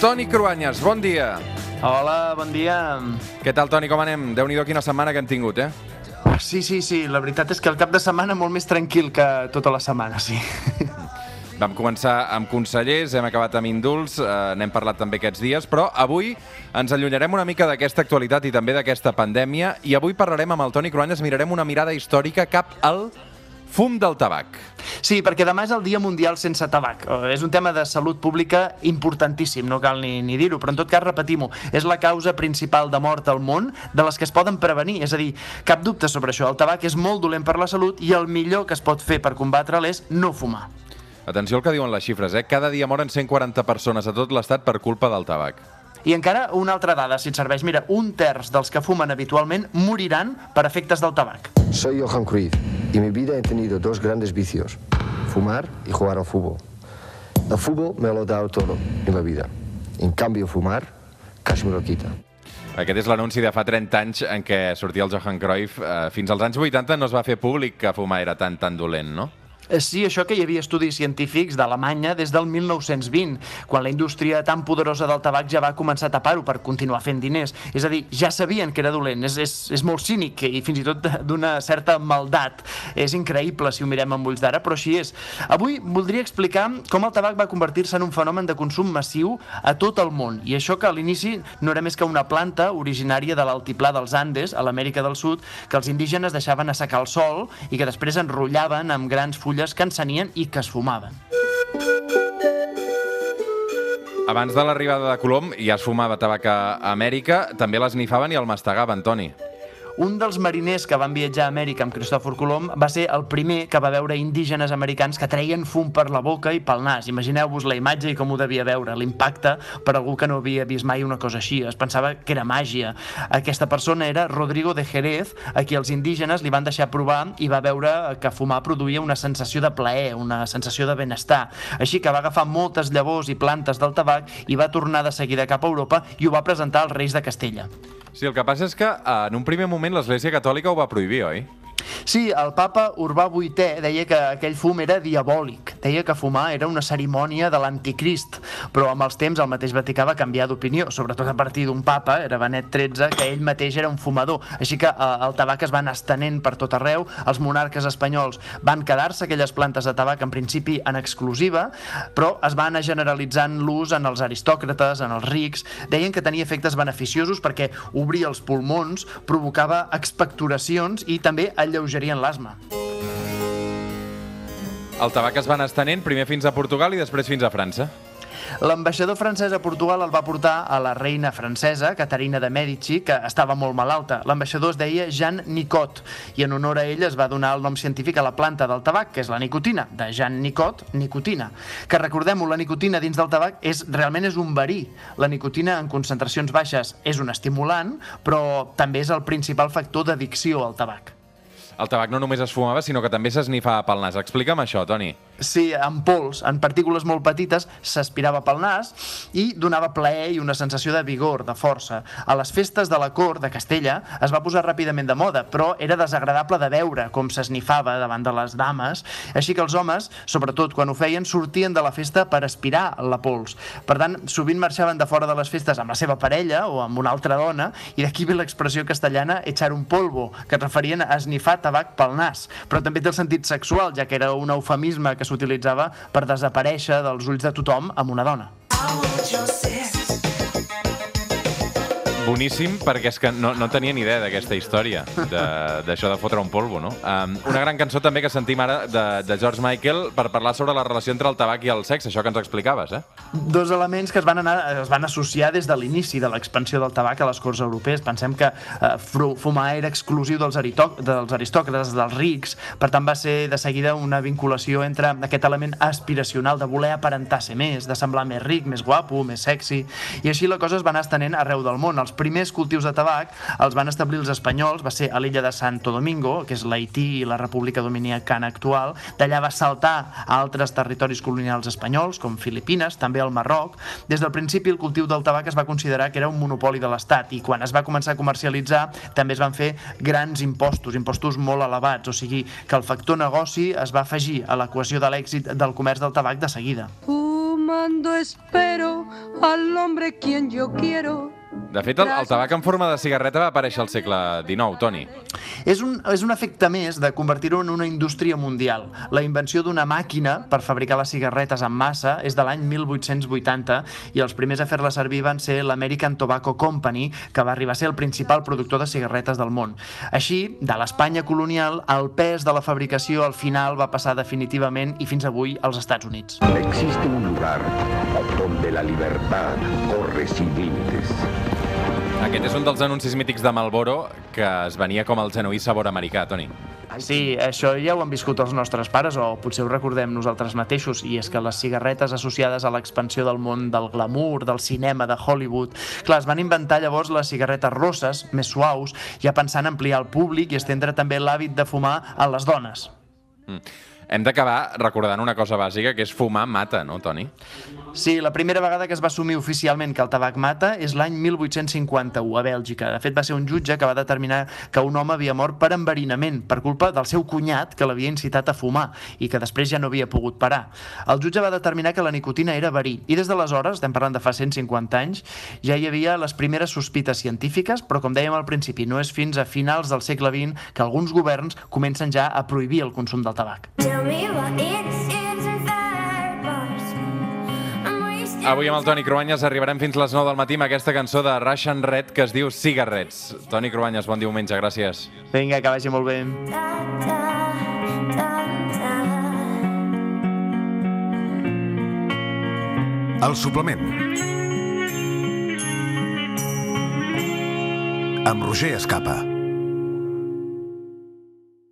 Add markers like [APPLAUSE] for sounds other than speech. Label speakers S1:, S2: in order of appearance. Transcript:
S1: Toni Cruanyes, bon dia.
S2: Hola, bon dia.
S1: Què tal, Toni, com anem? Déu-n'hi-do quina setmana que hem tingut, eh?
S2: Sí, sí, sí, la veritat és que el cap de setmana molt més tranquil que tota la setmana, sí. [LAUGHS]
S1: Vam començar amb consellers, hem acabat amb indults, eh, n'hem parlat també aquests dies, però avui ens allunyarem una mica d'aquesta actualitat i també d'aquesta pandèmia i avui parlarem amb el Toni Cruanyes, mirarem una mirada històrica cap al fum del tabac.
S2: Sí, perquè demà és el Dia Mundial sense tabac. Eh, És un tema de salut pública importantíssim, no cal ni, ni dir-ho, però en tot cas, repetim-ho, és la causa principal de mort al món de les que es poden prevenir. És a dir, cap dubte sobre això. El tabac és molt dolent per la salut i el millor que es pot fer per combatre'l és no fumar.
S1: Atenció al que diuen les xifres, eh? Cada dia moren 140 persones a tot l'estat per culpa del tabac.
S2: I encara una altra dada, si et serveix. Mira, un terç dels que fumen habitualment moriran per efectes del tabac.
S3: Soy Johan Cruyff y mi vida he tenido dos grandes vicios, fumar y jugar al fútbol. El fútbol me lo ha dado todo en la vida. En cambio, fumar casi me lo quita.
S1: Aquest és l'anunci de fa 30 anys en què sortia el Johan Cruyff. Eh, fins als anys 80 no es va fer públic que fumar era tan, tan dolent, no?
S2: Eh, Sí, això que hi havia estudis científics d'Alemanya des del 1920, quan la indústria tan poderosa del tabac ja va començar a tapar-ho per continuar fent diners. És a dir, ja sabien que era dolent, és, és, és molt cínic i fins i tot [LAUGHS] d'una certa maldat. És increïble si ho mirem amb ulls d'ara, però així és. Avui voldria explicar com el tabac va convertir-se en un fenomen de consum massiu a tot el món, i això que a l'inici no era més que una planta originària de l'altiplà dels Andes, a l'Amèrica del Sud, que els indígenes deixaven assecar al sol i que després enrotllaven amb grans fulles que encenien i que es fumaven.
S1: Abans de l'arribada de Colom ja es fumava tabac a Amèrica, també l'esnifaven i el mastegaven, Toni.
S2: Un dels mariners que van viatjar a Amèrica amb Cristòfor Colom va ser el primer que va veure indígenes americans que treien fum per la boca i pel nas. Imagineu-vos la imatge i com ho devia veure, l'impacte per algú que no havia vist mai una cosa així. Es pensava que era màgia. Aquesta persona era Rodrigo de Jerez, a qui els indígenes li van deixar provar i va veure que fumar produïa una sensació de plaer, una sensació de benestar. Així que va agafar moltes llavors i plantes del tabac i va tornar de seguida cap a Europa i ho va presentar als reis de Castella.
S1: Sí, el que passa és que eh, en un primer moment l'Església Catòlica ho va prohibir, oi?
S2: Sí, el papa Urbà VIII deia que aquell fum era diabòlic. Deia que fumar era una cerimònia de l'anticrist. Però amb els temps el mateix Vaticà va canviar d'opinió, sobretot a partir d'un papa, era Benet XIII, que ell mateix era un fumador. Així que eh, el tabac es va anar estenent per tot arreu. Els monarques espanyols van quedar-se aquelles plantes de tabac en principi en exclusiva, però es va anar generalitzant l'ús en els aristòcrates, en els rics. Deien que tenia efectes beneficiosos perquè obria els pulmons, provocava expectoracions i també alleugerien l'asma.
S1: El tabac es va anar estenent primer fins a Portugal i després fins a França.
S2: L'ambaixador francès a Portugal el va portar a la reina francesa, Caterina de Medici, que estava molt malalta. L'ambaixador es deia Jean Nicot, i en honor a ell es va donar el nom científic a la planta del tabac, que és la nicotina, de Jean Nicot, nicotina. Que recordem-ho, la nicotina dins del tabac és, realment és un verí. La nicotina en concentracions baixes és un estimulant, però també és el principal factor d'addicció al tabac.
S1: El tabac no només es fumava, sinó que també s'esnifava pel nas. Explica'm això, Toni.
S2: Sí, en pols, en partícules molt petites, s'aspirava pel nas i donava plaer i una sensació de vigor, de força. A les festes de la cort de Castella es va posar ràpidament de moda, però era desagradable de veure com s'esnifava davant de les dames, així que els homes, sobretot quan ho feien, sortien de la festa per aspirar la pols. Per tant, sovint marxaven de fora de les festes amb la seva parella o amb una altra dona, i d'aquí ve l'expressió castellana echar un polvo, que es referien a esnifar tabac pel nas. Però també té el sentit sexual, ja que era un eufemisme que s'utilitzava per desaparèixer dels ulls de tothom amb una dona.
S1: Boníssim, perquè és que no, no tenia ni idea d'aquesta història, de- d'això de, fotre un polvo, no? Um, una gran cançó també que sentim ara de, de George Michael per parlar sobre la relació entre el tabac i el sexe, això que ens explicaves, eh?
S2: Dos elements que es van, anar, es van associar des de l'inici de l'expansió del tabac a les corts europees. Pensem que eh, fumar era exclusiu dels, dels aristòcrates, dels rics, per tant va ser de seguida una vinculació entre aquest element aspiracional de voler aparentar ser més, de semblar més ric, més guapo, més sexy, i així la cosa es va anar estenent arreu del món. Els primers cultius de tabac els van establir els espanyols, va ser a l'illa de Santo Domingo, que és l'Haití i la República Dominicana actual, d'allà va saltar a altres territoris colonials espanyols, com Filipines, també al Marroc. Des del principi el cultiu del tabac es va considerar que era un monopoli de l'Estat i quan es va començar a comercialitzar també es van fer grans impostos, impostos molt elevats, o sigui que el factor negoci es va afegir a l'equació de l'èxit del comerç del tabac de seguida.
S4: Fumando espero al hombre quien yo quiero.
S1: De fet, el, el tabac en forma de cigarreta va aparèixer al segle XIX, Toni.
S2: És un, és un efecte més de convertir-ho en una indústria mundial. La invenció d'una màquina per fabricar les cigarretes en massa és de l'any 1880 i els primers a fer-la servir van ser l'American Tobacco Company, que va arribar a ser el principal productor de cigarretes del món. Així, de l'Espanya colonial, el pes de la fabricació al final va passar definitivament i fins avui als Estats Units.
S5: Existe un lugar donde la libertad corre sin límites.
S1: Aquest és un dels anuncis mítics de Marlboro que es venia com el genuí sabor americà, Toni.
S2: Sí, això ja ho han viscut els nostres pares, o potser ho recordem nosaltres mateixos, i és que les cigarretes associades a l'expansió del món del glamour, del cinema, de Hollywood... Clar, es van inventar llavors les cigarretes rosses, més suaus, ja pensant en ampliar el públic i estendre també l'hàbit de fumar a les dones.
S1: Mm. Hem d'acabar recordant una cosa bàsica, que és fumar mata, no, Toni?
S2: Sí, la primera vegada que es va assumir oficialment que el tabac mata és l'any 1851 a Bèlgica. De fet, va ser un jutge que va determinar que un home havia mort per enverinament, per culpa del seu cunyat que l'havia incitat a fumar i que després ja no havia pogut parar. El jutge va determinar que la nicotina era verí i des d'aleshores, estem parlant de fa 150 anys, ja hi havia les primeres sospites científiques, però com dèiem al principi, no és fins a finals del segle XX que alguns governs comencen ja a prohibir el consum del tabac.
S1: Avui amb el Toni Cruanyes arribarem fins les 9 del matí amb aquesta cançó de Russian Red que es diu Cigarrets. Toni Cruanyes, bon diumenge, gràcies.
S2: Vinga, que vagi molt bé.
S6: El suplement. Amb Roger Escapa.